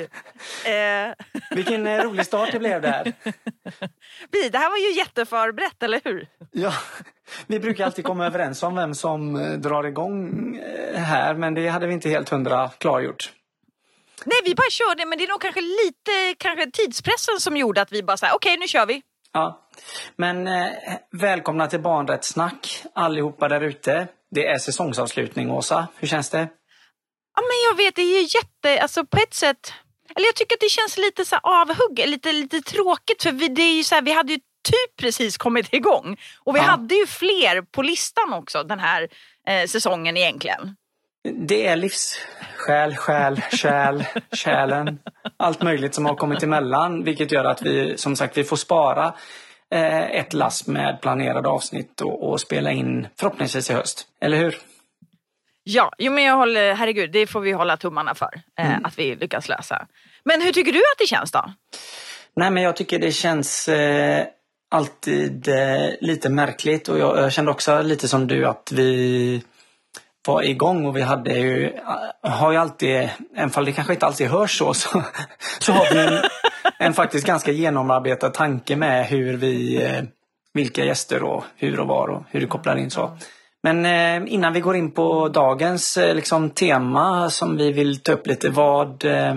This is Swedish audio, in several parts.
Eh, Vilken eh, rolig start det blev där. Det här var ju jätteförberett, eller hur? Ja, vi brukar alltid komma överens om vem som eh, drar igång eh, här, men det hade vi inte helt hundra klargjort. Nej, vi bara körde, men det är nog kanske lite kanske tidspressen som gjorde att vi bara sa okej, nu kör vi. Ja. Men eh, välkomna till Barnrättssnack allihopa där ute. Det är säsongsavslutning, Åsa. Hur känns det? Ja, men jag vet, det är ju jätte, alltså på ett sätt, eller jag tycker att det känns lite så avhugg, lite, lite tråkigt för vi, det är ju så här, vi hade ju typ precis kommit igång och vi Ja. hade ju fler på listan också den här eh, säsongen egentligen. Det är livssjäl, själ, kärl, kärlen. Allt möjligt som har kommit emellan, vilket gör att vi som sagt vi får spara eh, ett lass med planerade avsnitt och, och spela in förhoppningsvis i höst. Eller hur? Ja, jo, men jag håller, herregud, det får vi hålla tummarna för eh, att vi lyckas lösa. Men hur tycker du att det känns då? Nej, men jag tycker det känns eh, alltid eh, lite märkligt och jag, jag kände också lite som du att vi var igång och vi hade ju, eh, har ju alltid, även fall det kanske inte alltid hörs så, så, så har vi en, en faktiskt ganska genomarbetad tanke med hur vi, eh, vilka gäster och hur och var och hur det kopplar in så. Men eh, innan vi går in på dagens eh, liksom, tema som vi vill ta upp lite, vad eh,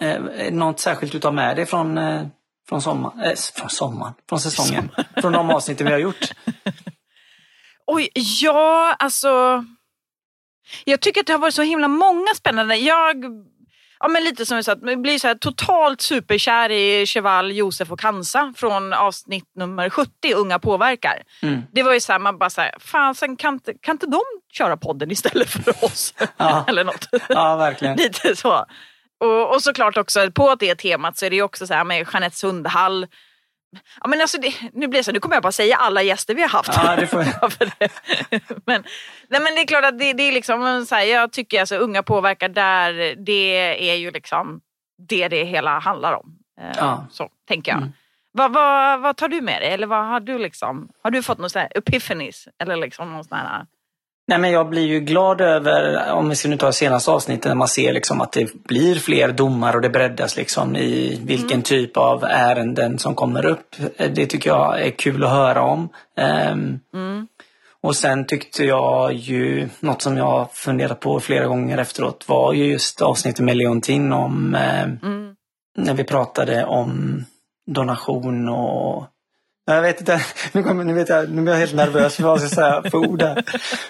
Eh, något särskilt utav med dig från, eh, från sommaren? Eh, från sommaren? Från säsongen? från de avsnitten vi har gjort? Oj, ja, alltså. Jag tycker att det har varit så himla många spännande. Jag, ja men lite som vi sa, att man blir så här totalt superkär i Cheval, Josef och Kansa från avsnitt nummer 70, Unga påverkar. Mm. Det var ju så här, man bara så här, fasen kan, inte- kan inte de köra podden istället för oss? Ja. Eller något. Ja, verkligen. Lite så. Och, och såklart också på det temat så är det ju också så här med Jeanette Sundhall. Ja, men alltså det, nu blir så, nu kommer jag bara säga alla gäster vi har haft. Ja, det får jag. Men, nej, men det är klart att det, det är liksom så här, jag tycker alltså unga påverkar där, det är ju liksom det det hela handlar om. Eh, Ja. Så tänker jag. Mm. Vad, vad, vad tar du med dig? Eller vad har du liksom, har du fått någon sån här epiphanies? Eller liksom någon sån här, Nej, men jag blir ju glad över, om vi ska nu ta senaste avsnittet, när man ser liksom att det blir fler domar och det breddas liksom i vilken typ av ärenden som kommer upp. Det tycker jag är kul att höra om. Ehm, mm, Och sen tyckte jag ju, något som jag funderat på flera gånger efteråt, var ju just avsnittet med Leontin om eh, mm. när vi pratade om donation och jag vet inte, nu, kommer, nu, vet jag, nu blir jag helt nervös för vad jag ska säga för ord här.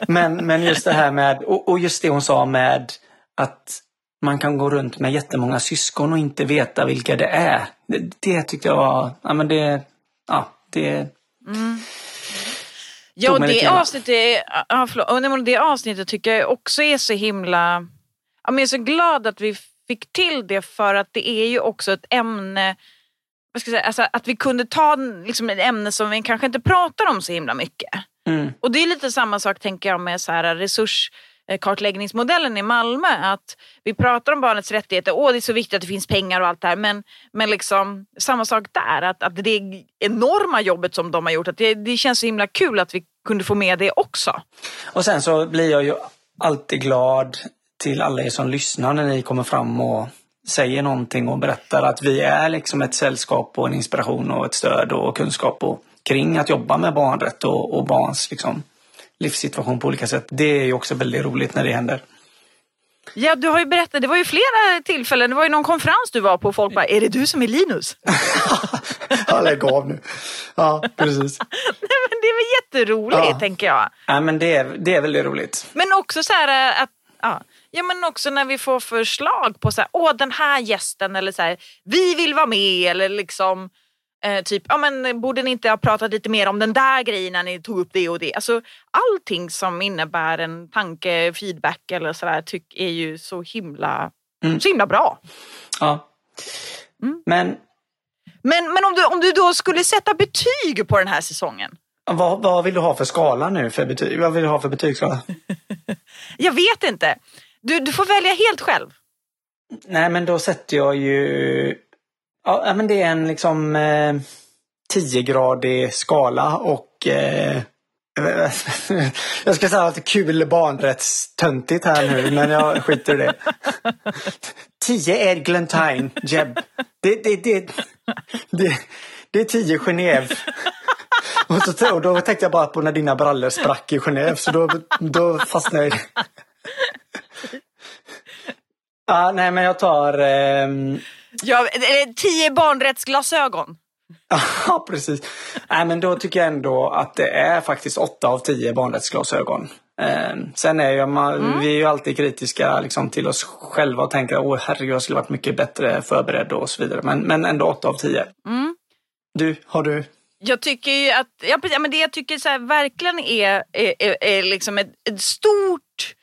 Men, men just det här med, och, och just det hon sa med att man kan gå runt med jättemånga syskon och inte veta vilka det är. Det, det tyckte jag var, ja men det, ja det, Ja, Tog och det avsnittet, ja, förlåt, Och nej, det avsnittet tycker jag också är så himla... Ja, men jag är så glad att vi fick till det för att det är ju också ett ämne vad ska jag säga, alltså att vi kunde ta liksom, ett ämne som vi kanske inte pratar om så himla mycket. mm, Och det är lite samma sak tänker jag med så här resurskartläggningsmodellen i Malmö. Att vi pratar om barnets rättigheter, åh det är så viktigt att det finns pengar och allt det här. Men, men liksom, samma sak där, att, att det enorma jobbet som de har gjort, att det, det känns så himla kul att vi kunde få med det också. Och sen så blir jag ju alltid glad till alla er som lyssnar när ni kommer fram och säger någonting och berättar att vi är liksom ett sällskap och en inspiration och ett stöd och kunskap och, kring att jobba med barnrätt och, och barns liksom, livssituation på olika sätt. Det är ju också väldigt roligt när det händer. Ja, du har ju berättat, det var ju flera tillfällen, det var ju någon konferens du var på och folk bara, är det du som är Linus? ja, lägg av nu. Ja, precis. Nej, men det är väl jätteroligt Ja. tänker jag. Ja, men det är, det är väldigt roligt. Men också så här äh, att Ja. Ja, men också när vi får förslag på så här, åh den här gästen eller så här, vi vill vara med eller liksom eh, typ, ja men borde ni inte ha pratat lite mer om den där grejen när ni tog upp det och det. Alltså allting som innebär en tanke, feedback eller sådär tyck är ju så himla, Mm. så himla bra. Ja. Mm. Men Men, men om, du, om du då skulle sätta betyg på den här säsongen? vad, vad vill du ha för skala nu? För betyg? Vad vill du ha för betygsskala? Jag vet inte. Du, du får välja helt själv. Nej, men då sätter jag ju... Ja, men det är en liksom eh, 10-gradig skala och eh, Jag ska säga att kul barnrättstöntigt här nu, men jag skiter i det. 10 är Glentine, Jeb. Det, det, det, det, det är 10 Genève. Och, så, och då tänkte jag bara på när dina brallor sprack i Genève, så då, då fastnade jag i det. Ah, nej, men jag tar... Ehm... Ja, tio barnrättsglasögon. Ja, precis. Nej, men då tycker jag ändå att det är faktiskt åtta av tio barnrättsglasögon. Eh, sen är ju man, mm. vi är ju alltid kritiska liksom, till oss själva och tänker åh herregud, jag skulle varit mycket bättre förberedd och så vidare. Men, men ändå åtta av tio. Mm. Du, har du? Jag tycker ju att, ja, men det jag tycker så här, verkligen är, är, är, är liksom ett, ett stort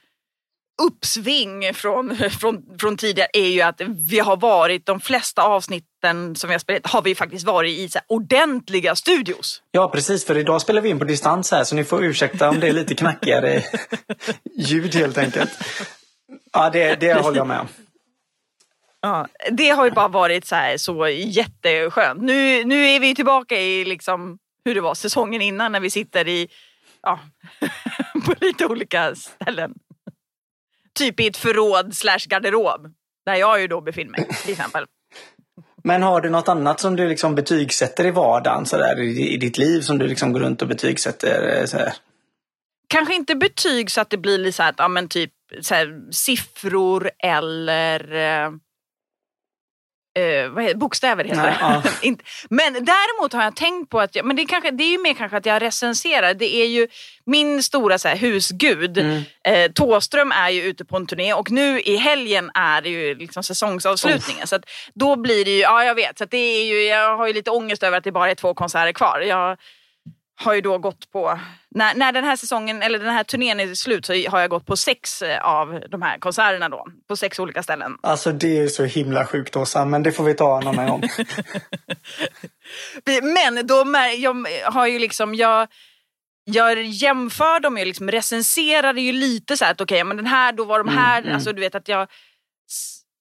uppsving från, från, från tidigare är ju att vi har varit, de flesta avsnitten som vi har spelat har vi faktiskt varit i så ordentliga studios. Ja precis, för idag spelar vi in på distans här så ni får ursäkta om det är lite knackigare ljud helt enkelt. Ja, det, det håller jag med om. Ja, det har ju bara varit så, här, så jätteskönt. Nu, nu är vi tillbaka i liksom hur det var säsongen innan när vi sitter i ja, på lite olika ställen typ i ett förråd slash garderob. Där jag ju då befinner mig till exempel. Men har du något annat som du liksom betygsätter i vardagen så där, i, i ditt liv som du liksom går runt och betygsätter? Eh, så här? Kanske inte betyg så att det blir så här, ja, men typ så här, siffror eller eh, bokstäver heter Nej. Ja. men däremot har jag tänkt på att, jag, men det är, kanske, det är ju mer kanske att jag recenserar. Det är ju min stora så här, husgud. Mm. Eh, Tåström är ju ute på en turné och nu i helgen är det ju liksom säsongsavslutningen. Oh. Så då blir det ju, ja jag vet, så det är ju, jag har ju lite ångest över att det bara är två konserter kvar. Jag, har ju då gått på, när, när den här säsongen eller den här turnén är slut så har jag gått på sex eh, av de här konserterna då. På sex olika ställen. Alltså det är så himla sjukt Åsa, men det får vi ta en annan gång. men då jag har ju liksom, jag, jag jämför dem, jag liksom recenserade ju lite så här att okej, okay, men den här, då var de här, mm, mm. alltså du vet att jag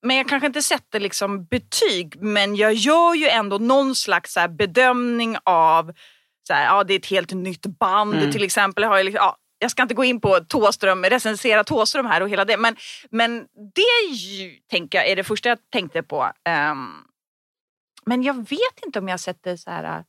men jag kanske inte sätter liksom betyg men jag gör ju ändå någon slags bedömning av så här, ja, det är ett helt nytt band mm. till exempel. Har jag, liksom, ja, jag ska inte gå in på Tåström, recensera Tåström här och hela det. Men, men det ju, tänker jag är det första jag tänkte på. Um, men jag vet inte om jag sätter så här...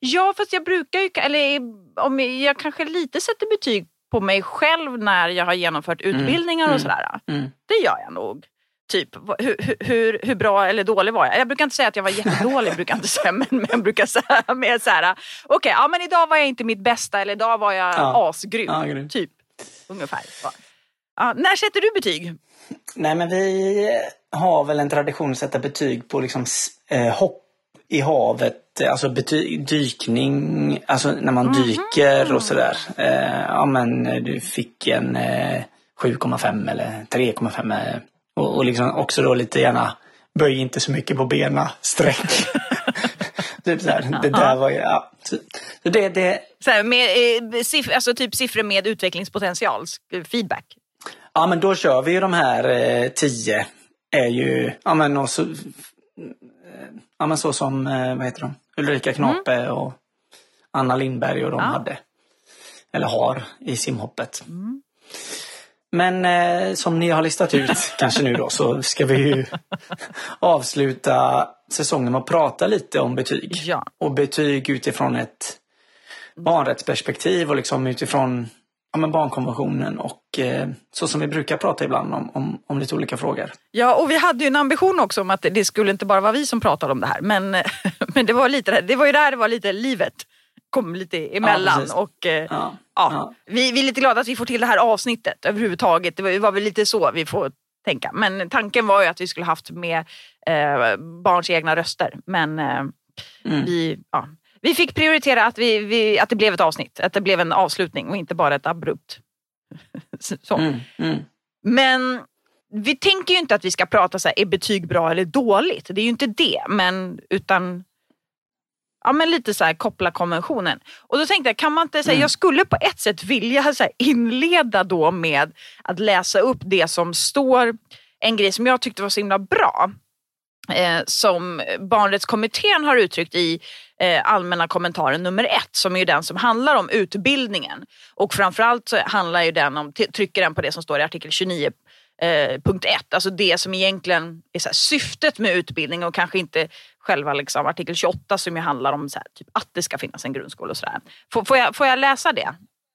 Ja, fast jag brukar ju, eller om jag, jag kanske lite sätter betyg på mig själv när jag har genomfört mm. utbildningar mm. och sådär. Mm. Det gör jag nog. Typ, hur, hur, hur bra eller dålig var jag? Jag brukar inte säga att jag var jättedålig, brukar inte säga, men, men jag brukar säga mer så här, okej, okay, ja, men idag var jag inte mitt bästa eller idag var jag ja. asgrym. Ja, typ, ungefär. Ja, när sätter du betyg? Nej, men vi har väl en tradition att sätta betyg på liksom, eh, hopp i havet, alltså bety- dykning, alltså när man mm-hmm. dyker och sådär. Eh, ja, men du fick en eh, 7,5 eller 3,5 och, och liksom också då lite gärna böj inte så mycket på bena, sträck. typ så här, det där var ju, ja. Så det, det... Så här, med, eh, siff, alltså typ siffror med utvecklingspotential, feedback? Ja men då kör vi ju de här eh, tio. Är ju, ja men, och så, eh, ja, men så som, eh, vad heter de, Ulrika Knape mm. och Anna Lindberg och de ja. hade. Eller har i simhoppet. Mm. Men eh, som ni har listat ut kanske nu då så ska vi ju avsluta säsongen med att prata lite om betyg. Ja. Och betyg utifrån ett barnrättsperspektiv och liksom utifrån ja, men barnkonventionen och eh, så som vi brukar prata ibland om, om, om, lite olika frågor. Ja, och vi hade ju en ambition också om att det skulle inte bara vara vi som pratade om det här. Men, men det, var lite, det var ju där det var lite livet kom lite emellan. Ja, och, eh, ja, ja. Vi, vi är lite glada att vi får till det här avsnittet överhuvudtaget. Det var, det var väl lite så vi får tänka. Men tanken var ju att vi skulle haft med eh, barns egna röster. Men eh, mm. vi, ja, vi fick prioritera att, vi, vi, att det blev ett avsnitt. Att det blev en avslutning och inte bara ett abrupt. så. Mm, mm. Men vi tänker ju inte att vi ska prata så här, är betyg bra eller dåligt? Det är ju inte det. Men utan ja, men lite så här, koppla konventionen. Och då tänkte jag, kan man inte, så här, mm. jag skulle på ett sätt vilja så här, inleda då med att läsa upp det som står, en grej som jag tyckte var så himla bra. eh, som barnrättskommittén har uttryckt i eh, allmänna kommentaren nummer ett som är ju den som handlar om utbildningen. Och framförallt så handlar ju den om, trycker den på det som står i artikel 29 eh, punkt 1, alltså det som egentligen är så syftet med utbildning och kanske inte själva liksom, artikel 28 som ju handlar om här, typ att det ska finnas en grundskola och sådär. Får, får, jag, får jag läsa det?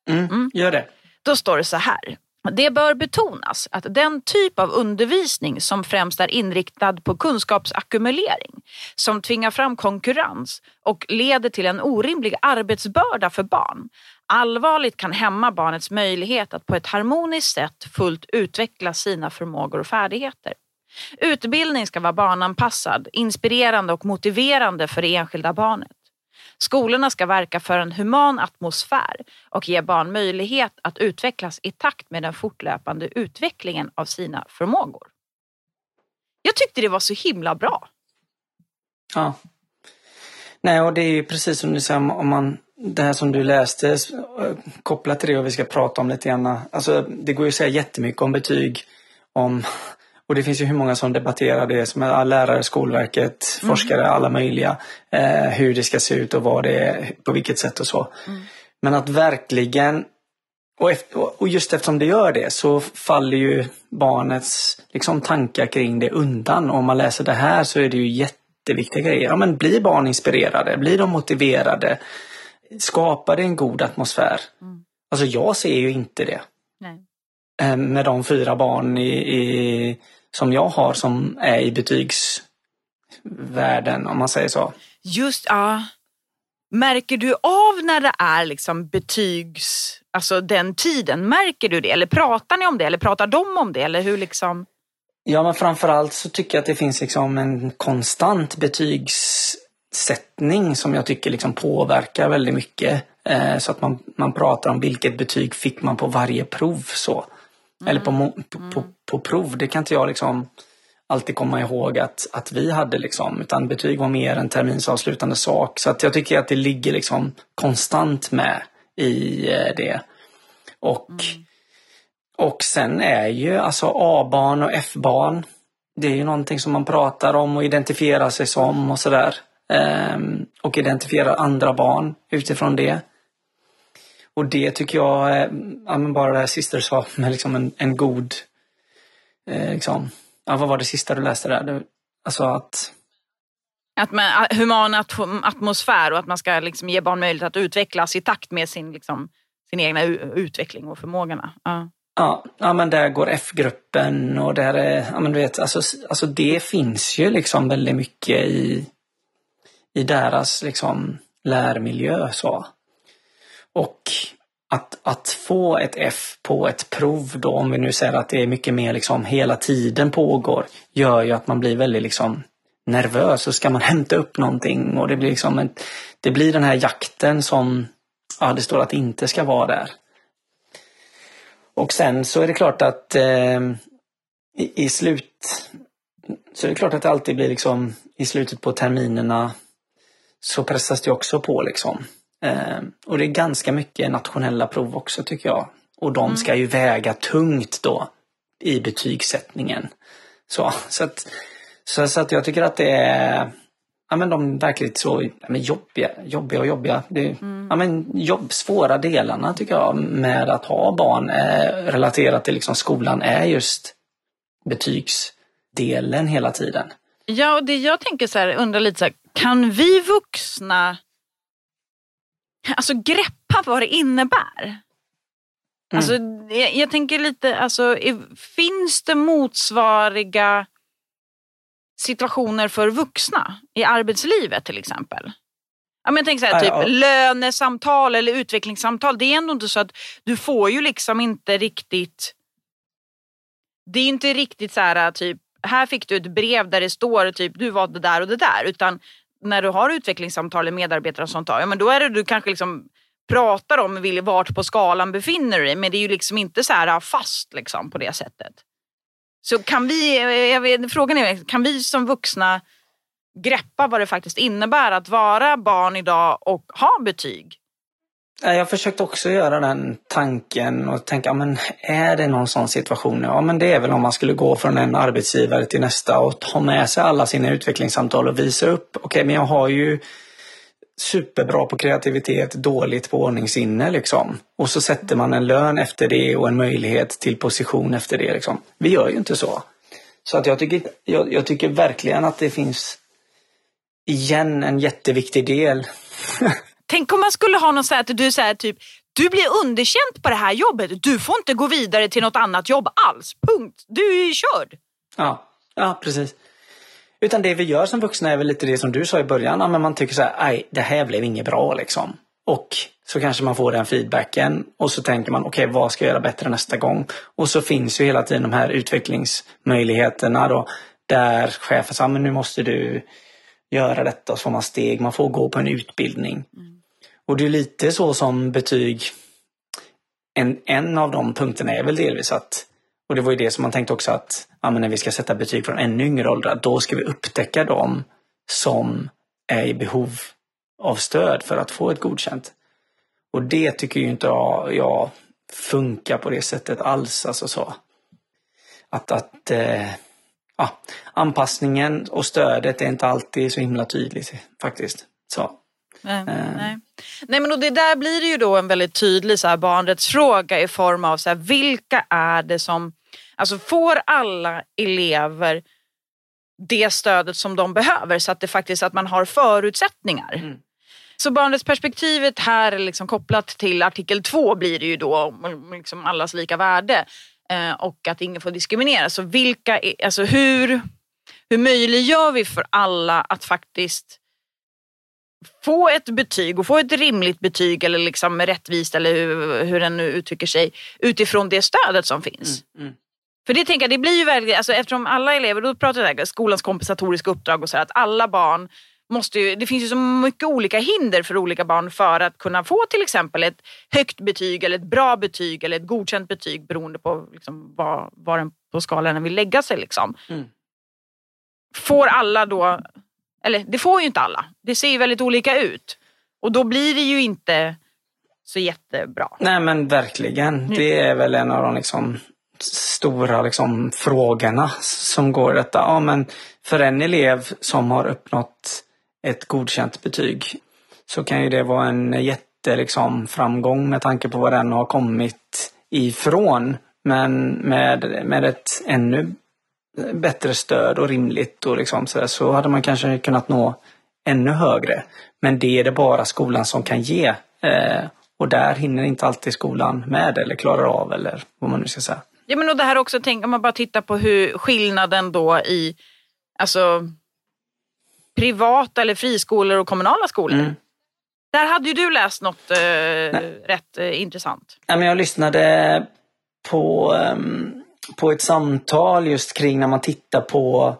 Mm, mm. Gör det. Då står det så här. Det bör betonas att den typ av undervisning som främst är inriktad på kunskapsackumulering, som tvingar fram konkurrens och leder till en orimlig arbetsbörda för barn, allvarligt kan hämma barnets möjlighet att på ett harmoniskt sätt fullt utveckla sina förmågor och färdigheter. Utbildning ska vara barnanpassad, inspirerande och motiverande för det enskilda barnet. Skolorna ska verka för en human atmosfär och ge barn möjlighet att utvecklas i takt med den fortlöpande utvecklingen av sina förmågor. Jag tyckte det var så himla bra. Ja. Nej, och det är ju precis som du säger, om man, det här som du läste eh, kopplat till det och vi ska prata om lite grann. Alltså, det går ju att säga jättemycket om betyg, om och det finns ju hur många som debatterar det som är lärare, Skolverket, mm. forskare, alla möjliga. Eh, hur det ska se ut och vad det är, på vilket sätt och så. Mm. Men att verkligen och, efter, och just eftersom det gör det så faller ju barnets liksom, tankar kring det undan. Och om man läser det här så är det ju jätteviktiga grejer. Ja, men blir barn inspirerade? Blir de motiverade? Skapar det en god atmosfär? Mm. Alltså jag ser ju inte det. Nej. Eh, med de fyra barn i, i som jag har som är i betygsvärlden om man säger så. Just ja. Märker du av när det är liksom betygs, alltså den tiden? Märker du det? Eller pratar ni om det? Eller pratar de om det? Eller hur liksom? Ja, men framförallt så tycker jag att det finns liksom en konstant betygssättning som jag tycker liksom påverkar väldigt mycket. Eh, så att man, man pratar om vilket betyg fick man på varje prov. så. Eller på, mm. på, på, på, prov. Det kan inte jag liksom alltid komma ihåg att, att vi hade liksom. Utan betyg var mer en terminsavslutande sak. Så att jag tycker att det ligger liksom konstant med i eh, det. Och, mm. och sen är ju alltså A-barn och F-barn. Det är ju någonting som man pratar om och identifierar sig som och sådär. Ehm, och identifierar andra barn utifrån det. Och det tycker jag, eh, ja, men bara det här sista du sa med liksom en, en god, eh, liksom, ja, vad var det sista du läste där? alltså att att man, human atmosfär och att man ska liksom ge barn möjlighet att utvecklas i takt med sin, liksom, sin egna utveckling och förmågorna. Ja. Ja, ja men där går F-gruppen och där är, ja men du vet, alltså, alltså det finns ju liksom väldigt mycket i, i deras liksom lärmiljö så. Och att, att få ett F på ett prov då, om vi nu säger att det är mycket mer liksom hela tiden pågår, gör ju att man blir väldigt liksom nervös och ska man hämta upp någonting och det blir liksom en, det blir den här jakten som ja, det står att det inte ska vara där. Och sen så är det klart att eh, i, i, slut så är det klart att det alltid blir liksom i slutet på terminerna så pressas det också på liksom. Ehm, och det är ganska mycket nationella prov också tycker jag. Och de ska ju väga tungt då i betygssättningen. Så, så, att, så, så att jag tycker att det är ja, men de verkligt så ja, men jobbiga, jobbiga och jobbiga. Det, mm. ja, men jobb, svåra delarna tycker jag med att ha barn eh, relaterat till liksom skolan är just betygsdelen hela tiden. Ja, och det jag tänker så här, undrar lite så här, kan vi vuxna alltså greppa vad det innebär. Mm. Alltså, jag, jag, tänker lite, alltså, finns det motsvariga situationer för vuxna i arbetslivet till exempel? Ja, men jag tänker så här, typ ja, ja. lönesamtal eller utvecklingssamtal. Det är ändå inte så att du får ju liksom inte riktigt... Det är inte riktigt så här typ, här fick du ett brev där det står typ du var det där och det där. Utan när du har utvecklingssamtal med medarbetare och sånt, ja, men då är det du kanske liksom pratar om vart på skalan befinner du dig men det är ju liksom inte så här ah, fast liksom, på det sättet. Så kan vi, eh, eh, jag vet, frågan är, kan vi som vuxna greppa vad det faktiskt innebär att vara barn idag och ha betyg? Jag försökte också göra den tanken och tänka, men är det någon sån situation? Ja, men det är väl om man skulle gå från en arbetsgivare till nästa och ta med sig alla sina utvecklingssamtal och visa upp, okej, okay, men jag har ju superbra på kreativitet, dåligt på ordningssinne liksom. Och så sätter man en lön efter det och en möjlighet till position efter det liksom. Vi gör ju inte så. Så att jag tycker, jag, jag tycker verkligen att det finns igen en jätteviktig del. Tänk om man skulle ha någon så här att du säger typ du blir underkänd på det här jobbet. Du får inte gå vidare till något annat jobb alls. Punkt. Du är körd. Ja, ja precis. Utan det vi gör som vuxna är väl lite det som du sa i början. Men man tycker så här, nej det här blev inget bra liksom. Och så kanske man får den feedbacken och så tänker man okej okay, vad ska jag göra bättre nästa gång? Och så finns ju hela tiden de här utvecklingsmöjligheterna då där chefen säger men nu måste du göra detta och så får man steg, man får gå på en utbildning. Mm. Och det är lite så som betyg, en, en av de punkterna är väl delvis att och det var ju det som man tänkte också att ja, när vi ska sätta betyg från ännu yngre åldrar, då ska vi upptäcka dem som är i behov av stöd för att få ett godkänt. Och det tycker ju inte jag, jag funkar på det sättet alls. Alltså så. Att, att eh, ja, anpassningen och stödet är inte alltid så himla tydligt faktiskt. Så. Nej, uh. nej. nej men och det där blir det ju då en väldigt tydlig så här barnrättsfråga i form av så här, vilka är det som, alltså får alla elever det stödet som de behöver så att det faktiskt att man har förutsättningar. Mm. Så barnrättsperspektivet här är liksom kopplat till artikel 2 blir det ju då liksom allas lika värde eh, och att ingen får diskrimineras. Så vilka, alltså hur, hur möjliggör vi för alla att faktiskt få ett betyg och få ett rimligt betyg eller liksom rättvist eller hur, hur den nu uttrycker sig utifrån det stödet som finns. Mm, mm. För det tänker jag, det blir ju väldigt, alltså eftersom alla elever, då pratar jag skolans kompensatoriska uppdrag och så här, att alla barn måste ju, det finns ju så mycket olika hinder för olika barn för att kunna få till exempel ett högt betyg eller ett bra betyg eller ett godkänt betyg beroende på liksom var, var den på skalan vill lägga sig. Liksom. Mm. Får alla då, eller det får ju inte alla, det ser ju väldigt olika ut och då blir det ju inte så jättebra. Nej men verkligen, mm. det är väl en av de liksom stora liksom, frågorna som går detta. Ja, men för en elev som har uppnått ett godkänt betyg så kan ju det vara en jätte liksom, framgång med tanke på var den har kommit ifrån. Men med, med ett ännu bättre stöd och rimligt och liksom så, där, så hade man kanske kunnat nå ännu högre. Men det är det bara skolan som kan ge. Eh, och där hinner inte alltid skolan med eller klarar av eller vad man nu ska säga. Ja men och det här också, tänk, om man bara tittar på hur skillnaden då i alltså, privata eller friskolor och kommunala skolor. Mm. Där hade ju du läst något eh, rätt eh, intressant. Ja, men jag lyssnade på, um, på ett samtal just kring när man tittar på,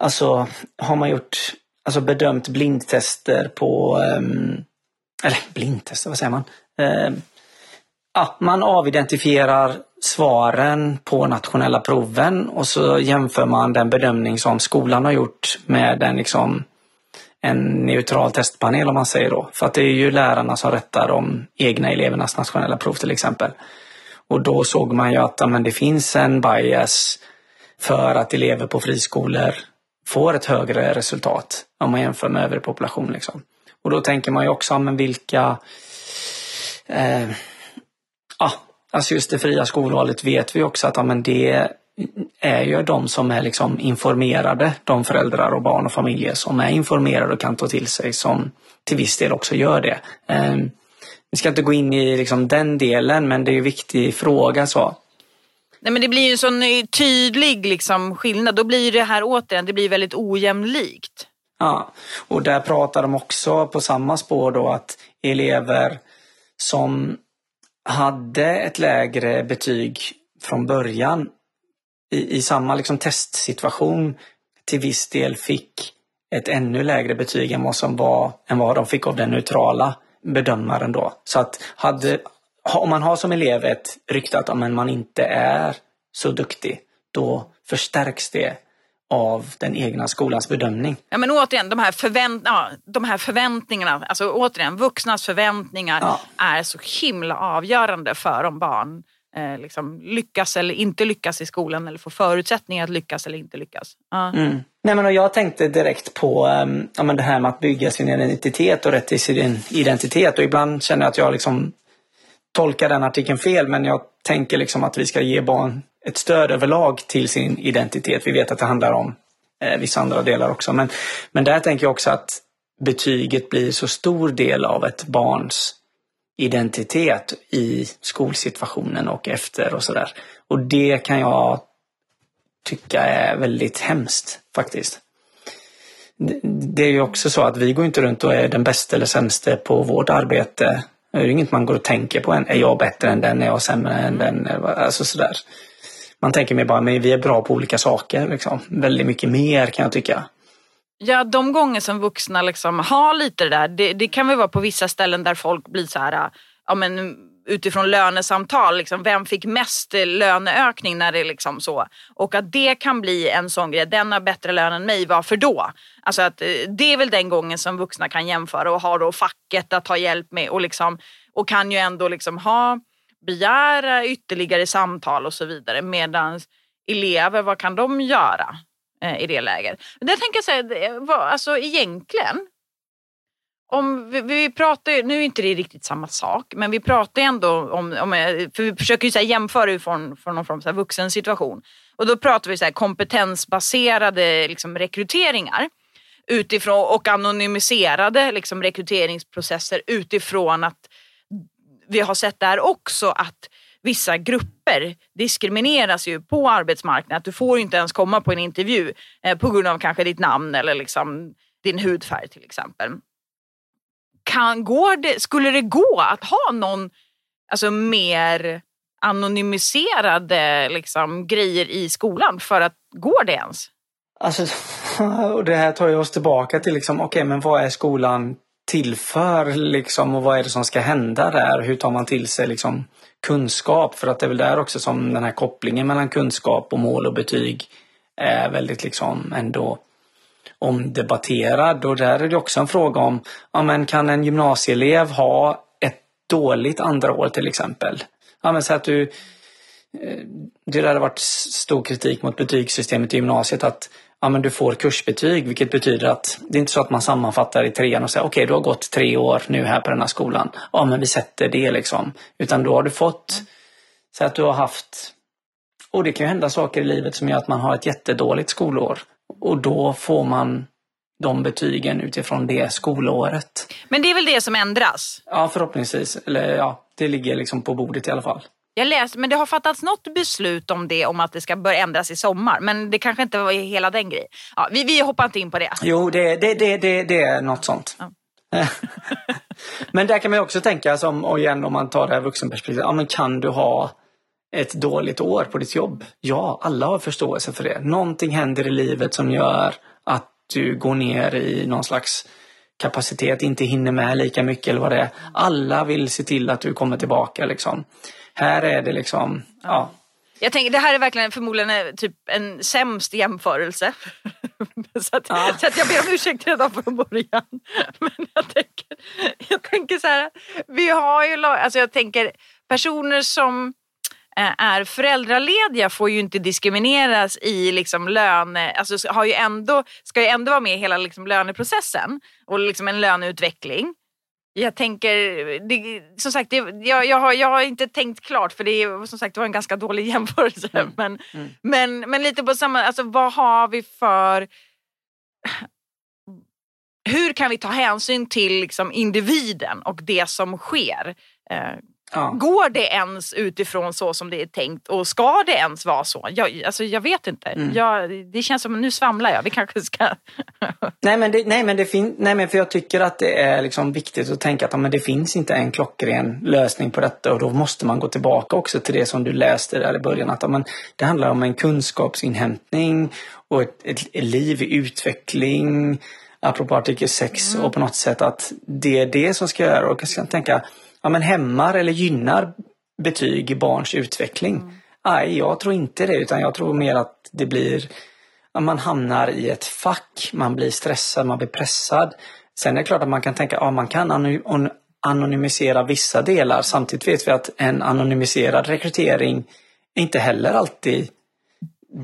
alltså har man gjort, alltså bedömt blindtester på, um, eller blindtester, vad säger man? Uh, ja, man avidentifierar svaren på nationella proven och så jämför man den bedömning som skolan har gjort med den liksom en neutral testpanel om man säger då. För att det är ju lärarna som rättar de egna elevernas nationella prov till exempel. Och då såg man ju att amen, det finns en bias för att elever på friskolor får ett högre resultat om man jämför med övrig population. Liksom. Och då tänker man ju också, men vilka eh, ah, alltså just det fria skolvalet vet vi också att amen, det är ju de som är liksom informerade, de föräldrar och barn och familjer som är informerade och kan ta till sig som till viss del också gör det. Eh, vi ska inte gå in i liksom den delen men det är en viktig fråga. så. Nej, men det blir ju en sån eh, tydlig liksom, skillnad. Då blir det här återigen, det blir väldigt ojämlikt. Ja, och där pratar de också på samma spår då att elever som hade ett lägre betyg från början i, i samma liksom testsituation till viss del fick ett ännu lägre betyg än vad som var än vad de fick av den neutrala bedömaren då. Så att hade, om man har som elev ett rykte att man inte är så duktig, då förstärks det av den egna skolans bedömning. Ja, men återigen, de här, förvänt ja, de här förväntningarna, alltså återigen, vuxnas förväntningar Ja. är så himla avgörande för om barn eh, liksom, lyckas eller inte lyckas i skolan eller får förutsättningar att lyckas eller inte lyckas. Ja. Mm. Nej, men och jag tänkte direkt på um, ja, men det här med att bygga sin identitet och rätt till sin identitet. Och ibland känner jag att jag liksom tolkar den artikeln fel, men jag tänker liksom att vi ska ge barn ett stöd överlag till sin identitet. Vi vet att det handlar om eh, vissa andra delar också. Men, men där tänker jag också att betyget blir så stor del av ett barns identitet i skolsituationen och efter och sådär. Och det kan jag tycka är väldigt hemskt faktiskt. Det- är ju också så att vi går inte runt och är den bästa eller sämsta på vårt arbete. Det är inget man går och tänker på än. Är jag bättre än den? Är jag sämre än den? Alltså sådär. Man tänker mer bara, men vi är bra på olika saker. Liksom. Väldigt mycket mer kan jag tycka. Ja, de gånger som vuxna liksom har lite det där, det, det kan väl vara på vissa ställen där folk blir så här, ja men utifrån lönesamtal, liksom, vem fick mest löneökning när det liksom så? Och att det kan bli en sån grej, den har bättre lön än mig, varför då? Alltså att eh, det är väl den gången som vuxna kan jämföra och har då facket att ta hjälp med och liksom, och kan ju ändå liksom ha, begära ytterligare samtal och så vidare. Medan elever, vad kan de göra? eh, i det läget. Men jag tänker säga, alltså egentligen, om vi, vi pratar ju, nu är inte det riktigt samma sak, men vi pratar ju ändå om, om eh, för vi försöker ju så här jämföra utifrån från någon form av vuxen situation. Och då pratar vi så här kompetensbaserade liksom rekryteringar utifrån och anonymiserade liksom rekryteringsprocesser utifrån att vi har sett där också att vissa grupper diskrimineras ju på arbetsmarknaden. Att du får inte ens komma på en intervju eh, på grund av kanske ditt namn eller liksom din hudfärg till exempel. Kan, går det, skulle det gå att ha någon alltså, mer anonymiserade liksom, grejer i skolan för att går det ens? Alltså, och det här tar ju oss tillbaka till liksom, okej, men vad är skolan till för liksom och vad är det som ska hända där? Hur tar man till sig liksom kunskap? För att det är väl där också som den här kopplingen mellan kunskap och mål och betyg är väldigt liksom ändå omdebatterad. Och där är det också en fråga om, ja men kan en gymnasieelev ha ett dåligt andra år till exempel? Ja men så att du eh, det där har varit stor kritik mot betygssystemet i gymnasiet att ja, men du får kursbetyg vilket betyder att det är inte så att man sammanfattar i trean och säger okej du har gått tre år nu här på den här skolan. Ja men vi sätter det liksom. Utan då har du fått så att du har haft och det kan ju hända saker i livet som gör att man har ett jättedåligt skolår. Och då får man de betygen utifrån det skolåret. Men det är väl det som ändras? Ja förhoppningsvis. Eller ja, det ligger liksom på bordet i alla fall. Jag läste, men det har fattats något beslut om det, om att det ska börja ändras i sommar. Men det kanske inte var hela den grejen. Ja, vi, vi hoppar inte in på det. Jo, det, det, det, det, det är något sånt. Ja. men där kan man också tänka, som, och igen om man tar det här vuxenperspektivet, ja, men kan du ha ett dåligt år på ditt jobb? Ja, alla har förståelse för det. Någonting händer i livet som gör att du går ner i någon slags kapacitet, inte hinner med lika mycket eller vad det är. Alla vill se till att du kommer tillbaka liksom. Här är det liksom, ja. Jag tänker, det här är verkligen förmodligen eh, typ en sämst jämförelse. så, att, Ja. så att jag ber om ursäkt redan från början. Men jag tänker, jag tänker så här, vi har ju, alltså jag tänker personer som är föräldralediga får ju inte diskrimineras i liksom löne, alltså har ju ändå, ska ju ändå vara med i hela liksom löneprocessen och liksom en löneutveckling. Jag tänker, det, som sagt, det, jag, jag, har, jag har inte tänkt klart för det, är, som sagt, det var en ganska dålig jämförelse. Men, Men, men lite på samma, alltså vad har vi för... Hur kan vi ta hänsyn till liksom, individen och det som sker? Ja. går det ens utifrån så som det är tänkt och ska det ens vara så? Jag, alltså, jag vet inte. Mm. Jag, det känns som, nu svamlar jag, vi kanske ska... Nej men, det, nej, men det fin- nej men för jag tycker att det är liksom viktigt att tänka att men det finns inte en klockren lösning på detta och då måste man gå tillbaka också till det som du läste där i början. Att men det handlar om en kunskapsinhämtning och ett, ett, liv i utveckling. Apropå artikel 6 och på något sätt att det är det som ska göra och jag ska tänka ja, men hämmar eller gynnar betyg i barns utveckling? Nej, jag tror inte det utan jag tror mer att det blir man hamnar i ett fack, man blir stressad, man blir pressad. Sen är det klart att man kan tänka att ja, man kan anonymisera vissa delar. Samtidigt vet vi att en anonymiserad rekrytering är inte heller alltid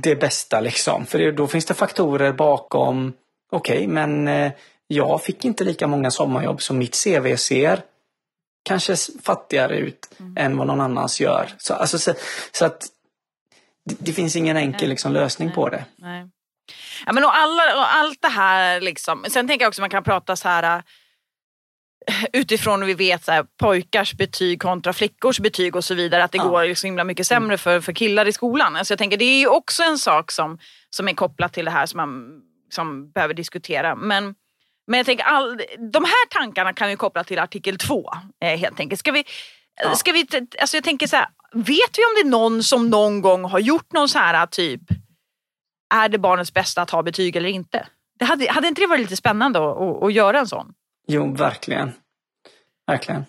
det bästa liksom. För då finns det faktorer bakom. Okej, okay, men eh, jag fick inte lika många sommarjobb som mitt CV ser kanske fattigare ut mm. än vad någon annans gör. Så, alltså, så, så att det, det, finns ingen enkel liksom, lösning Nej. på det. Nej. Ja, men och, alla, och allt det här, liksom. sen tänker jag också man kan prata så här utifrån vi vet så här, pojkars betyg kontra flickors betyg och så vidare. Att det ja. går så himla mycket sämre för, för killar i skolan. Alltså jag tänker det är ju också en sak som, som är kopplat till det här som man som behöver diskutera. Men, men jag tänker all, de här tankarna kan vi koppla till artikel 2 eh, helt enkelt. Ska vi, ja. ska vi, alltså jag tänker så här, vet vi om det är någon som någon gång har gjort någon så här typ, är det barnets bästa att ha betyg eller inte? Det hade, hade inte det varit lite spännande att, att, att göra en sån? Jo, verkligen. Verkligen.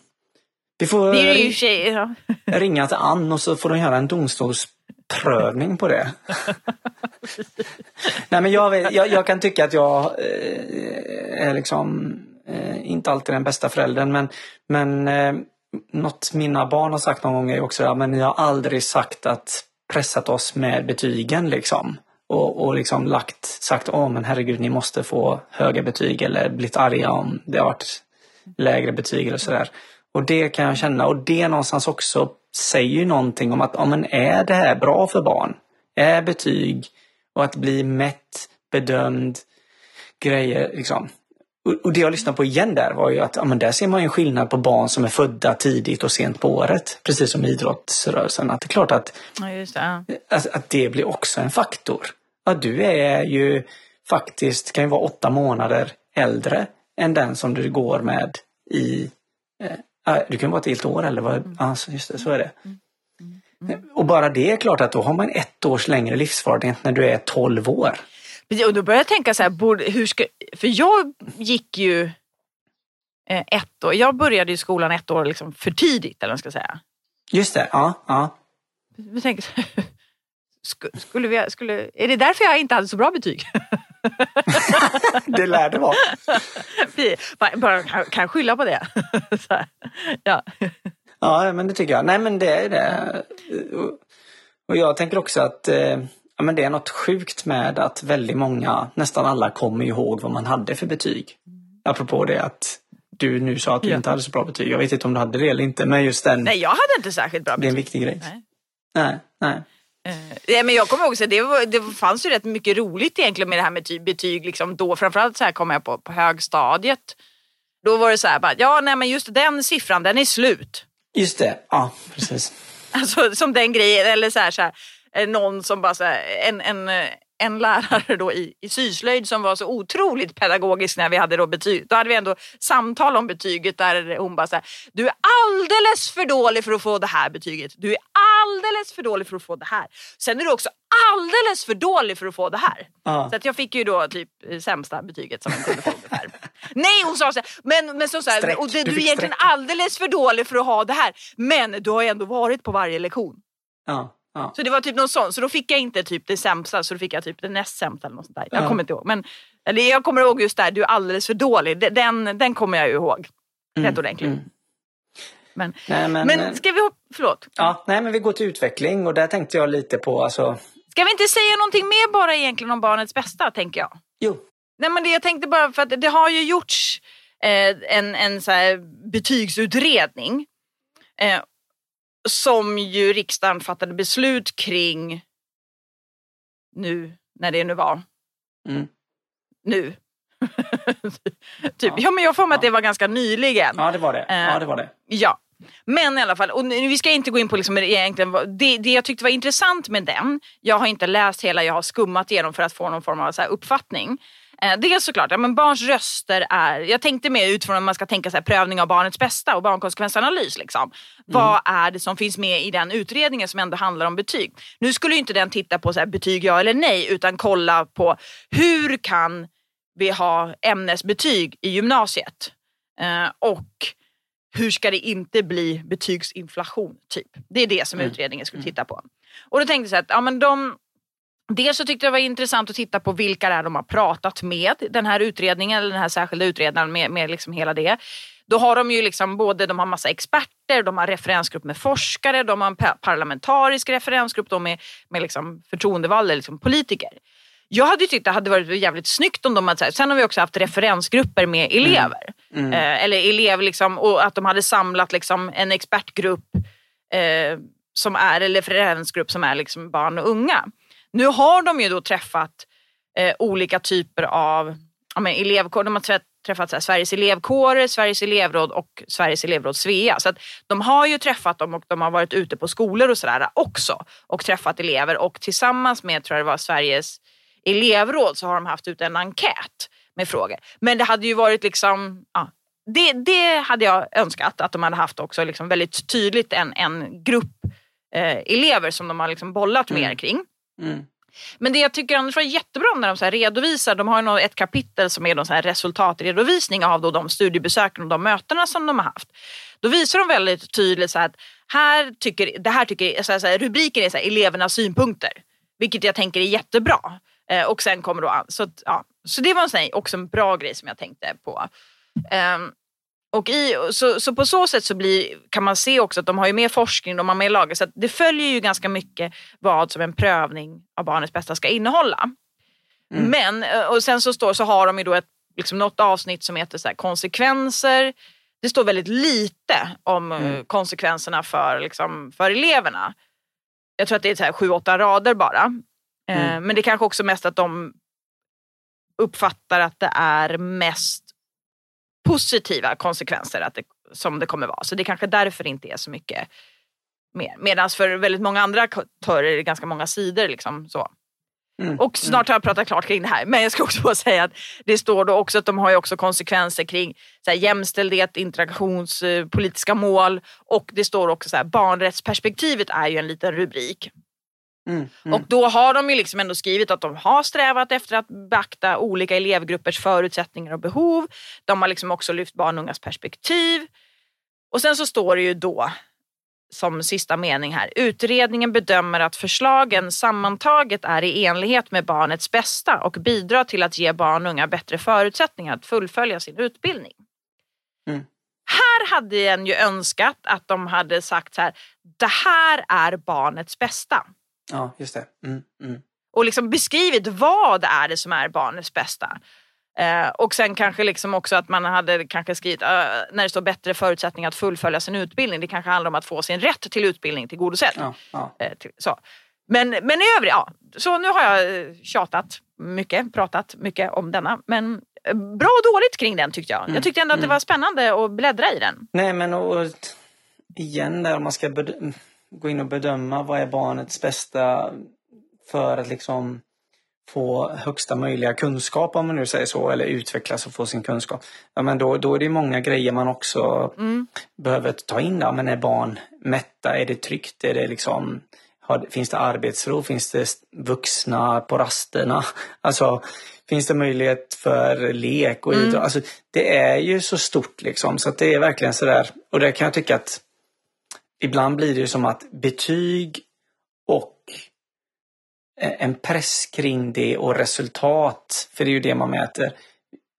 Vi får tjej, ja. ringa till Ann och så får de göra en prövning på det. Nej men jag, vet, jag, jag, kan tycka att jag eh, är liksom eh, inte alltid den bästa föräldern men, men eh, något mina barn har sagt någon gång är också att ni har aldrig sagt att pressat oss med betygen liksom. Och, och liksom lagt, sagt åh men herregud ni måste få höga betyg eller blivit arga om det har varit lägre betyg eller sådär. Och det kan jag känna och det någonstans också säger ju någonting om att ja, men är det här bra för barn? Är betyg och att bli mätt, bedömd, grejer liksom. Och det jag lyssnade på igen där var ju att ja, men där ser man ju en skillnad på barn som är födda tidigt och sent på året. Precis som idrottsrörelsen. Att det är klart att, ja, det, att, att, det blir också en faktor. Att du är ju faktiskt, kan ju vara åtta månader äldre än den som du går med i... Eh, du kan vara ett helt år eller vad? Mm. Alltså, just det, så är det. Mm. Mm. Och bara det är klart att då har man ett års längre livserfarenhet när du är 12 år. Och då börjar jag tänka så här, hur ska, för jag gick ju eh, ett år, jag började i skolan ett år liksom för tidigt eller vad man ska säga. Just det, ja. ja. Jag tänker, skulle vi, skulle, är det därför jag inte hade så bra betyg? det lär det vara. Vi bara, kan, kan skylla på det. ja. ja, men det tycker jag. Nej, men det är det. Och jag tänker också att eh, ja, men det är något sjukt med att väldigt många, nästan alla, kommer ihåg vad man hade för betyg. Apropå det att du nu sa att du ja. inte hade så bra betyg. Jag vet inte om du hade det eller inte, men just den. Nej, jag hade inte särskilt bra betyg. Det är en viktig grej. Nej, nej. nej. Eh, men jag kommer att det, det fanns ju rätt mycket roligt egentligen med det här med betyg. Liksom då, framförallt så här kommer jag på, på högstadiet. Då var det så här, bara, ja nej men just den siffran den är slut. Just det, ja precis. alltså som den grejen, eller så här, så här eh, någon som bara så här, en, en, en lärare då i, i syslöjd som var så otroligt pedagogisk när vi hade då betyg. Då hade vi ändå samtal om betyget där hon bara så här, du är alldeles för dålig för att få det här betyget. Du är alldeles för dålig för att få det här. Sen är du också alldeles för dålig för att få det här. Ja. Så att jag fick ju då typ sämsta betyget som man kunde få ungefär. Nej hon sa så här, men, men så, så här, och det, du, du är egentligen streck. alldeles för dålig för att ha det här. Men du har ändå varit på varje lektion. Ja. Ja. Så det var typ någon sån, så då fick jag inte typ det sämsta, så då fick jag typ det näst sämsta eller något sånt där. Jag kommer inte ihåg. Men eller jag kommer ihåg just där, du är alldeles för dålig. Den, den kommer jag ju ihåg. Mm. Rätt ordentligt. Mm. Men, nej, men, men eh, ska vi hoppa, förlåt? Ja, nej men vi går till utveckling och där tänkte jag lite på alltså... Ska vi inte säga någonting mer bara egentligen om barnets bästa tänker jag? Jo. Nej men det jag tänkte bara för att det har ju gjorts eh, en, en så betygsutredning. Eh, som ju riksdagen fattade beslut kring nu, när det nu var. Mm. Nu. typ. Ja. ja. men jag får mig ja. att det var ganska nyligen. Ja det var det. Ja, det, var det. ja. Men i alla fall, och vi ska inte gå in på liksom egentligen, det, det jag tyckte var intressant med den, jag har inte läst hela, jag har skummat igenom för att få någon form av så uppfattning. Eh, dels såklart, ja, men barns röster är, jag tänkte mer utifrån om man ska tänka så här, prövning av barnets bästa och barnkonsekvensanalys. Liksom. Mm. Vad är det som finns med i den utredningen som ändå handlar om betyg? Nu skulle inte den titta på så här, betyg ja eller nej utan kolla på hur kan vi ha ämnesbetyg i gymnasiet? Eh, och hur ska det inte bli betygsinflation? Typ. Det är det som mm. utredningen skulle mm. titta på. Och då tänkte jag så att ja, men de Dels så tyckte jag det var intressant att titta på vilka det är de har pratat med, den här utredningen eller den här särskilda utredaren med, med liksom hela det. Då har de ju liksom både, de har massa experter, de har referensgrupp med forskare, de har en parlamentarisk referensgrupp då med, med liksom förtroendevalda liksom politiker. Jag hade tyckt det hade varit jävligt snyggt om de hade, sen har vi också haft referensgrupper med elever. Mm. Mm. Eh, eller elev liksom, och att de hade samlat liksom en expertgrupp eh, som är, eller referensgrupp som är liksom barn och unga. Nu har de ju då träffat eh, olika typer av ja, men elevkår. De har träffat här, Sveriges elevkårer, Sveriges elevråd och Sveriges elevråd Svea. Så att de har ju träffat dem och de har varit ute på skolor och sådär också och träffat elever och tillsammans med, tror jag det var, Sveriges elevråd så har de haft ut en enkät med frågor. Men det hade ju varit liksom, ja, det, det hade jag önskat att de hade haft också liksom väldigt tydligt en, en grupp eh, elever som de har liksom bollat mm. mer kring. Mm. Men det jag tycker annars var jättebra när de så redovisar, de har ett kapitel som är så resultatredovisning av då de studiebesöken och de mötena som de har haft. Då visar de väldigt tydligt så att här tycker, det här tycker, så här, rubriken är så här, elevernas synpunkter. Vilket jag tänker är jättebra. Eh, och sen kommer då, så, ja, så det var en sån, också en bra grej som jag tänkte på. Um, och i, så, så på så sätt så blir, kan man se också att de har ju mer forskning, de har mer lager. Så det följer ju ganska mycket vad som en prövning av barnets bästa ska innehålla. Mm. Men, eh, och sen så, står, så har de ju då ett, liksom något avsnitt som heter så här, konsekvenser. Det står väldigt lite om eh, mm. konsekvenserna för, liksom, för eleverna. Jag tror att det är sju, åtta rader bara. Eh, mm. Men det är kanske också mest att de uppfattar att det är mest positiva konsekvenser att det, som det kommer vara. Så det är kanske därför det inte är så mycket mer. Medan för väldigt många andra aktörer är det ganska många sidor. Liksom, så. Mm. Och snart har jag pratat klart kring det här. Men jag ska också bara säga att det står då också att de har ju också konsekvenser kring så här, jämställdhet, integrationspolitiska mål och det står också så här, barnrättsperspektivet är ju en liten rubrik. Mm, mm. Och då har de ju liksom ändå skrivit att de har strävat efter att beakta olika elevgruppers förutsättningar och behov. De har liksom också lyft barn och ungas perspektiv. Och sen så står det ju då som sista mening här. Utredningen bedömer att förslagen sammantaget är i enlighet med barnets bästa och bidrar till att ge barn och unga bättre förutsättningar att fullfölja sin utbildning. Mm. Här hade jag ju önskat att de hade sagt så här. Det här är barnets bästa. Ja, just det. Mm, mm. Och liksom beskrivit vad är det som är barnets bästa. Eh, och sen kanske liksom också att man hade kanske skrivit uh, när det står bättre förutsättningar att fullfölja sin utbildning. Det kanske handlar om att få sin rätt till utbildning tillgodosedd. Ja, ja. Eh, till, så. Men, men i övrigt, ja. Så nu har jag eh, tjatat mycket, pratat mycket om denna. Men eh, bra och dåligt kring den tyckte jag. Mm, jag tyckte ändå att det mm. var spännande att bläddra i den. Nej men och, igen där om man ska gå in och bedöma vad är barnets bästa för att liksom få högsta möjliga kunskap om man nu säger så, eller utvecklas och få sin kunskap. Ja, men då, då är det många grejer man också mm. behöver ta in. Där. Men är barn mätta? Är det tryggt? Är det liksom, har, finns det arbetsro? Finns det vuxna på rasterna? Alltså, finns det möjlighet för lek och mm. idrott? Alltså, det är ju så stort liksom, så att det är verkligen sådär. Och där kan jag tycka att ibland blir det som att betyg och en press kring det och resultat, för det är ju det man mäter,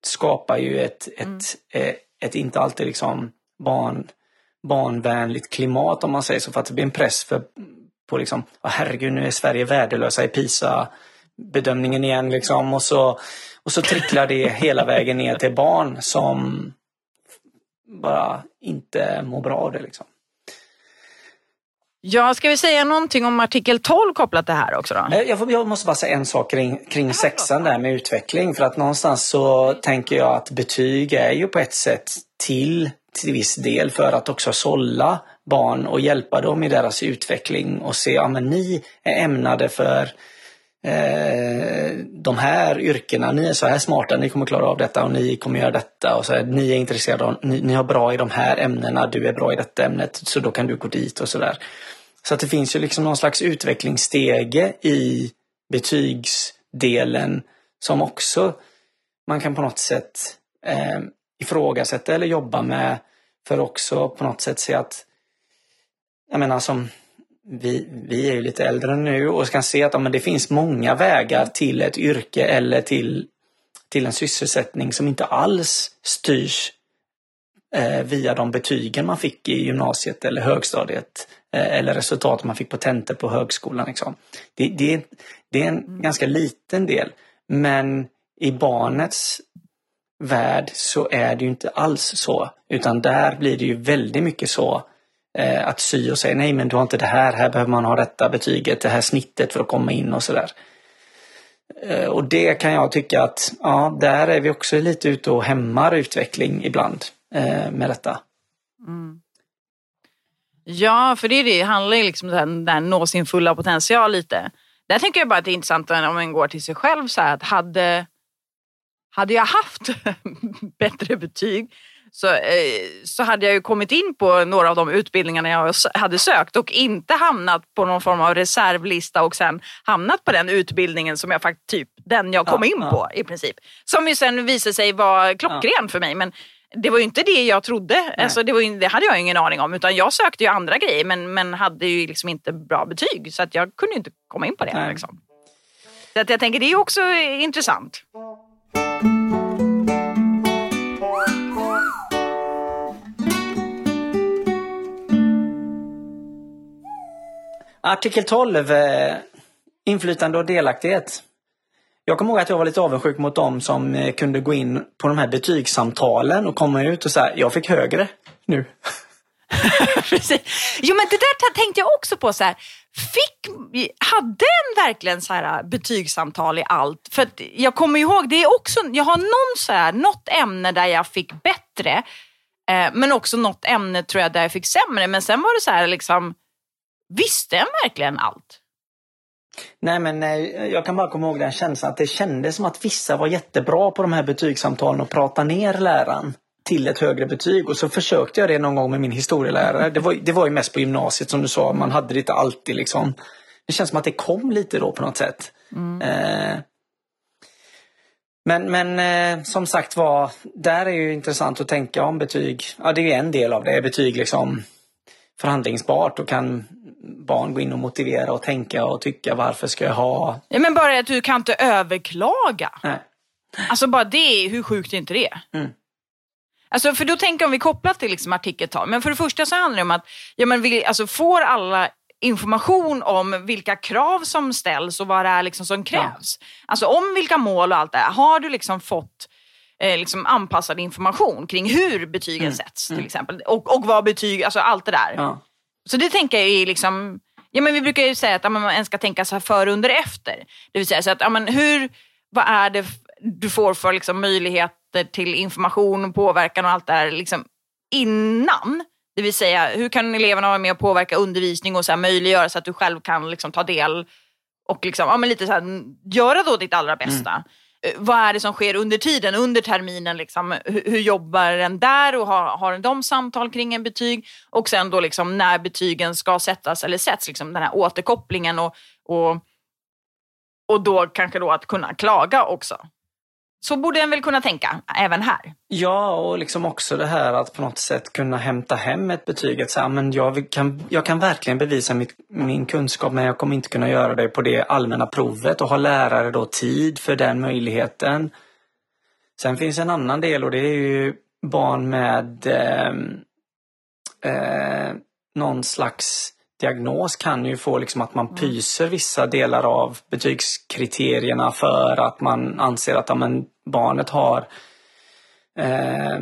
skapar ju ett, mm. ett, eh, ett inte alltid liksom barn, barnvänligt klimat om man säger så. För att det blir en press för, på liksom, oh, herregud nu är Sverige värdelösa i PISA bedömningen igen liksom och så, och så tricklar det hela vägen ner till barn som bara inte mår bra av det liksom. Ja, ska vi säga någonting om artikel 12 kopplat till det här också då? Eh, jag, får, jag måste bara säga en sak kring, kring sexan där med utveckling. För att någonstans så tänker jag att betyg är ju på ett sätt till, till viss del för att också sålla barn och hjälpa dem i deras utveckling och se, ja men ni är ämnade för eh, de här yrkena, ni är så här smarta, ni kommer klara av detta och ni kommer göra detta. Och så här, ni är intresserade av, ni, ni är bra i de här ämnena, du är bra i detta ämnet, så då kan du gå dit och sådär. Så att det finns ju liksom någon slags utvecklingsstege i betygsdelen som också man kan på något sätt eh, ifrågasätta eller jobba med för också på något sätt se att jag menar som vi, vi är ju lite äldre nu och kan se att ja, men det finns många vägar till ett yrke eller till, till en sysselsättning som inte alls styrs via de betygen man fick i gymnasiet eller högstadiet eh, eller resultaten man fick på tentor på högskolan. Liksom. Det, det, det är en mm. ganska liten del. Men i barnets värld så är det ju inte alls så. Utan där blir det ju väldigt mycket så eh, att sy och säga nej men du har inte det här, här behöver man ha detta betyget, det här snittet för att komma in och sådär. Eh, och det kan jag tycka att, ja, där är vi också lite ute och hämmar utveckling ibland eh, med detta. Mm. Ja, för det, är det, handlar ju liksom om att nå sin fulla potential lite. Där tänker jag bara att det är intressant om man går till sig själv så här, att hade, hade jag haft bättre betyg så, eh, så hade jag ju kommit in på några av de utbildningarna jag hade sökt och inte hamnat på någon form av reservlista och sen hamnat på den utbildningen som jag faktiskt, typ den jag kom ja, in ja. på i princip. Som ju sen visade sig vara klockren ja. för mig. Men det var ju inte det jag trodde. Alltså, det, var det hade jag ingen aning om. Utan jag sökte ju andra grejer men, men hade ju liksom inte bra betyg. Så att jag kunde inte komma in på det. Liksom. Så att jag tänker det är också intressant. Artikel 12, eh, inflytande och delaktighet. Jag kommer ihåg att jag var lite avundsjuk mot dem som eh, kunde gå in på de här betygssamtalen och komma ut och säga, jag fick högre nu. Precis. Jo men det där tänkte jag också på. Så här, fick, hade en verkligen så här eh, betygssamtal i allt? För jag kommer ihåg, det är också, jag har någon så här, något ämne där jag fick bättre. Eh, men också något ämne tror jag där jag fick sämre. Men sen var det så här liksom, visste en verkligen allt? Nej men jag kan bara komma ihåg den känslan att det kändes som att vissa var jättebra på de här betygssamtalen och prata ner läraren till ett högre betyg och så försökte jag det någon gång med min historielärare. Det var, det var ju mest på gymnasiet som du sa, man hade det inte alltid liksom. Det känns som att det kom lite då på något sätt. Mm. Eh, men, men eh, som sagt var, där är ju intressant att tänka om betyg. Ja, det är en del av det. Betyg liksom förhandlingsbart och kan barn gå in och motivera och tänka och tycka varför ska jag ha... Ja, men bara att du kan inte överklaga. Nej. Alltså bara det, hur sjukt är inte det? Mm. Alltså, för då tänker om vi kopplar till liksom artikeltal. Men för det första så handlar det om att ja, men vi, alltså, får alla information om vilka krav som ställs och vad det är liksom som krävs. Ja. Alltså om vilka mål och allt det här. Har du liksom fått eh, liksom anpassad information kring hur betygen mm. sätts till mm. exempel. Och, och vad betyg, alltså allt det där. Ja. Så det tänker jag är liksom, ja men vi brukar ju säga att ja, man ska tänka så här före, under, efter. Det vill säga så att, ja, men hur, vad är det du får för liksom, möjligheter till information, påverkan och allt det där liksom, innan. Det vill säga, hur kan eleverna vara med och påverka undervisning och så här, möjliggöra så att du själv kan liksom, ta del och liksom, ja, men lite så här, göra då ditt allra bästa. Mm. Vad är det som sker under tiden, under terminen? Liksom, hur, hur jobbar den där och har, har de samtal kring en betyg? Och sen då liksom, när betygen ska sättas eller sätts, liksom, den här återkopplingen och, och, och då kanske då att kunna klaga också. Så borde en väl kunna tänka även här. Ja, och liksom också det här att på något sätt kunna hämta hem ett betyg. Att säga, men jag, kan, jag kan verkligen bevisa mitt, min kunskap men jag kommer inte kunna göra det på det allmänna provet och ha lärare då tid för den möjligheten. Sen finns en annan del och det är ju barn med eh, eh, någon slags diagnos kan ju få liksom att man mm. pyser vissa delar av betygskriterierna för att man anser att ja, men, barnet har eh,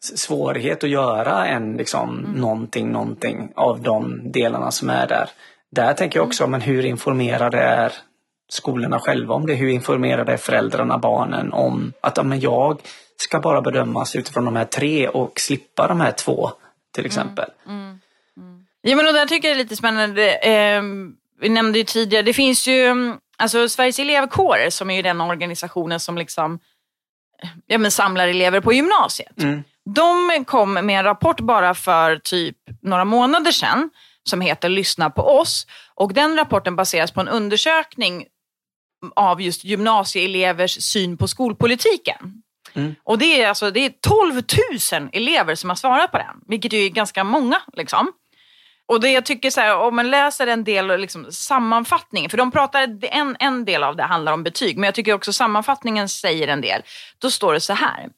svårighet att göra en liksom mm. någonting, någonting av de delarna som är där. Där tänker jag också, mm. men hur informerade är skolorna själva om det? Hur informerade är föräldrarna, barnen om att ja, men jag ska bara bedömas utifrån de här tre och slippa de här två till mm. exempel. Mm. Mm. Ja men och där tycker jag det är lite spännande. Eh, vi nämnde ju tidigare, det finns ju alltså Sveriges elevkårer som är ju den organisationen som liksom ja, men samlar elever på gymnasiet. Mm. De kom med en rapport bara för typ några månader sedan som heter Lyssna på oss. Och den rapporten baseras på en undersökning av just gymnasieelevers syn på skolpolitiken. Mm. Och det är, alltså, det är 12 000 elever som har svarat på den, vilket är ganska många. Liksom. Och det jag tycker så här, om man läser en del liksom, sammanfattningen, för de pratar, en, en del av det handlar om betyg, men jag tycker också sammanfattningen säger en del. Då står det så här.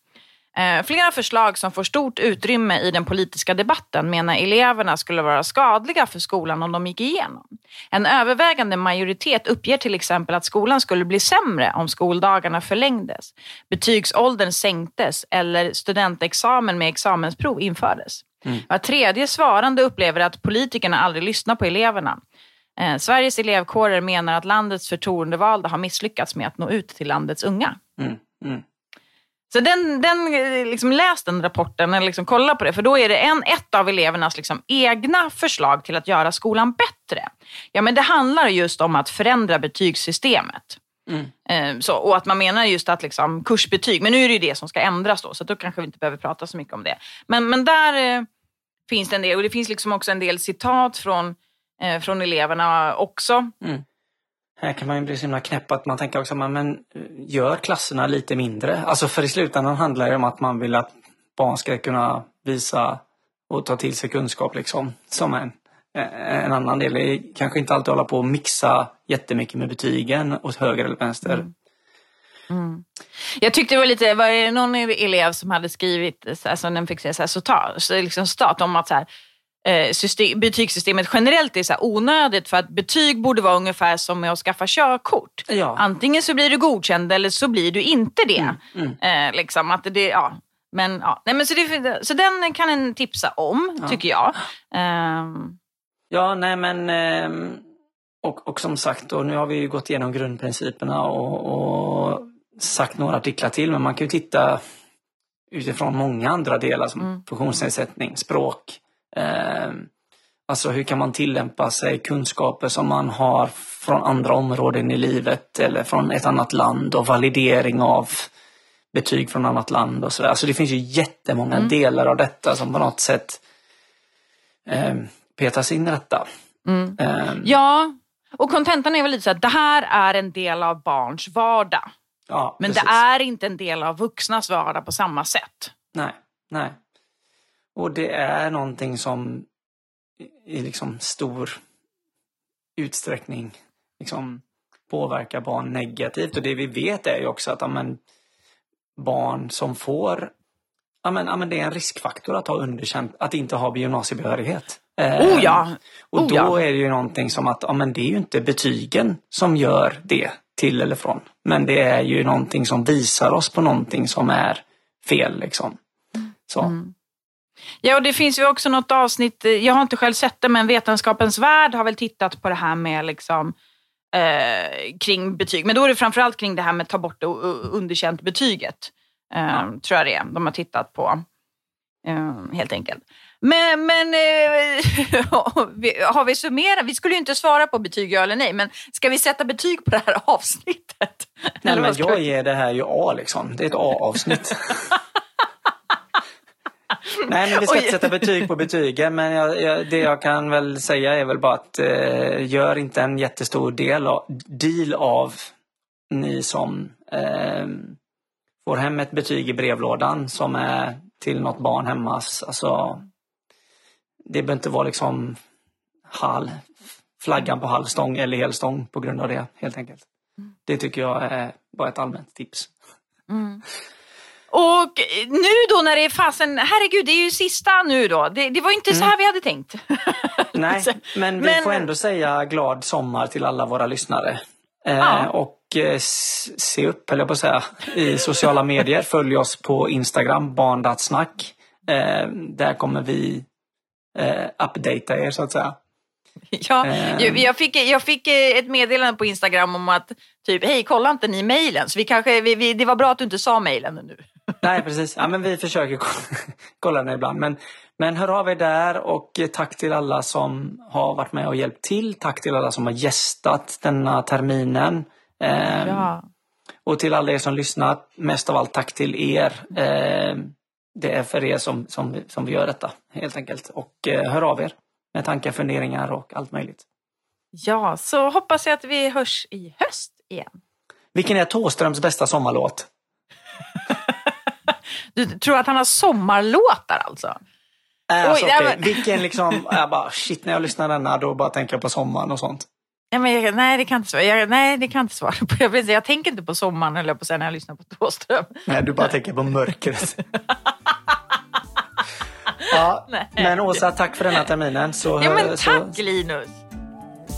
Eh, flera förslag som får stort utrymme i den politiska debatten menar eleverna skulle vara skadliga för skolan om de gick igenom. En övervägande majoritet uppger till exempel att skolan skulle bli sämre om skoldagarna förlängdes, betygsåldern sänktes eller studentexamen med examensprov infördes. Mm. Var tredje svarande upplever att politikerna aldrig lyssnar på eleverna. Eh, Sveriges elevkårer menar att landets förtroendevalda har misslyckats med att nå ut till landets unga. Mm. Mm. Så den, den, liksom läs den rapporten, eller liksom kolla på det, för då är det en, ett av elevernas liksom egna förslag till att göra skolan bättre. Ja, men det handlar just om att förändra betygssystemet. Mm. Eh, så, och att man menar just att liksom, kursbetyg, men nu är det ju det som ska ändras då, så då kanske vi inte behöver prata så mycket om det. Men, men där eh, finns det en del, och det finns liksom också en del citat från, eh, från eleverna också. Mm. Här kan man ju bli så himla knäpp att man tänker också, men eh, gör klasserna lite mindre. Alltså för i slutändan handlar det om att man vill att barn ska kunna visa och ta till sig kunskap liksom. Som en, eh, en annan del. Det är kanske inte alltid hålla på och mixa jättemycket med betygen åt höger eller vänster. Mm. Mm. Jag tyckte det var lite, var det någon elev som hade skrivit, alltså den fick säga så här, så ta, så liksom stat om att så här, Eh, system, betygssystemet generellt är så onödigt för att betyg borde vara ungefär som med att skaffa körkort. Ja. Antingen så blir du godkänd eller så blir du inte det. Mm, mm. Eh, liksom, att det ja. Men, ja. Nej, men så, det, så den kan en tipsa om, ja. tycker jag. Um... Ja, nej men ehm, och, och som sagt, och nu har vi ju gått igenom grundprinciperna och, och sagt några artiklar till, men man kan ju titta utifrån många andra delar som mm. funktionsnedsättning, språk, Eh, alltså hur kan man tillämpa sig kunskaper som man har från andra områden i livet eller från ett annat land och validering av betyg från annat land och sådär. Alltså det finns ju jättemånga mm. delar av detta som på något sätt eh, petas in i detta. Mm. Eh, ja, och kontentan är väl lite så att det här är en del av barns vardag. Ja, Men precis. det är inte en del av vuxnas vardag på samma sätt. Nej, nej. Och det är någonting som i liksom stor utsträckning liksom påverkar barn negativt. Och det vi vet är ju också att amen, barn som får amen, amen, det är en riskfaktor att ha underkänt, att inte ha gymnasiebehörighet. Eh, oh ja! Och oh då ja. är det ju någonting som att amen, det är ju inte betygen som gör det till eller från. Men det är ju någonting som visar oss på någonting som är fel. Liksom. Så. Mm. Ja, och det finns ju också något avsnitt, eh, jag har inte själv sett det, men Vetenskapens Värld har väl tittat på det här med liksom, eh, kring betyg. Men då är det framförallt kring det här med att ta bort och underkänt betyget. Eh, ja. Tror jag det är, de har tittat på. Eh, helt enkelt. Men, men eh, har vi summerat? Vi skulle ju inte svara på betyg ja eller nej, men ska vi sätta betyg på det här avsnittet? Nej, men jag ger det här ju A liksom. Det är ett A-avsnitt. Nej, men vi ska inte sätta betyg på betygen. Men jag, jag, det jag kan väl säga är väl bara att eh, gör inte en jättestor del av, deal av ni som eh, får hem ett betyg i brevlådan som är till något barn hemma. Alltså, det behöver inte vara liksom hal, flaggan på halvstång eller helstång på grund av det helt enkelt. Det tycker jag är bara ett allmänt tips. Mm. Och nu då när det är fasen, herregud det är ju sista nu då. Det, det var inte mm. så här vi hade tänkt. Nej, men vi men... får ändå säga glad sommar till alla våra lyssnare. Eh, ja. Och eh, se upp, höll jag på att säga, i sociala medier. Följ oss på Instagram, barndatsnack. Eh, där kommer vi eh, updata er så att säga. Ja, eh. jag, fick, jag fick ett meddelande på Instagram om att typ, hej kolla inte ni mejlen? Så vi kanske, vi, vi, det var bra att du inte sa mejlen nu. Nej, precis. Ja, men vi försöker kolla den ibland. Men, men hör av er där och tack till alla som har varit med och hjälpt till. Tack till alla som har gästat denna terminen. Eh, ja. Och till alla er som lyssnat, mest av allt tack till er. Eh, det är för er som, som, som vi gör detta helt enkelt. Och eh, hör av er med tankar, funderingar och allt möjligt. Ja, så hoppas jag att vi hörs i höst igen. Vilken är Tåströms bästa sommarlåt? Du tror att han har sommarlåtar alltså? Alltså, Oj, men- Vilken liksom, jag bara shit när jag lyssnar denna då bara tänker jag på sommaren och sånt. Nej, men jag, nej, det kan inte svara. Jag, nej, det kan inte svara på. Jag, jag tänker inte på sommaren eller på sen när jag lyssnar på Thåström. Nej, du bara tänker på mörkret. ja, Nej. men Åsa, tack för denna terminen. Så, Ja, men så, tack Linus!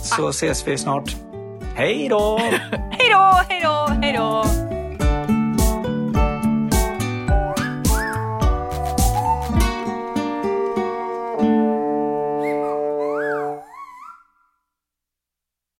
så ses vi snart. Hej då! Hej då, hej då, hej då!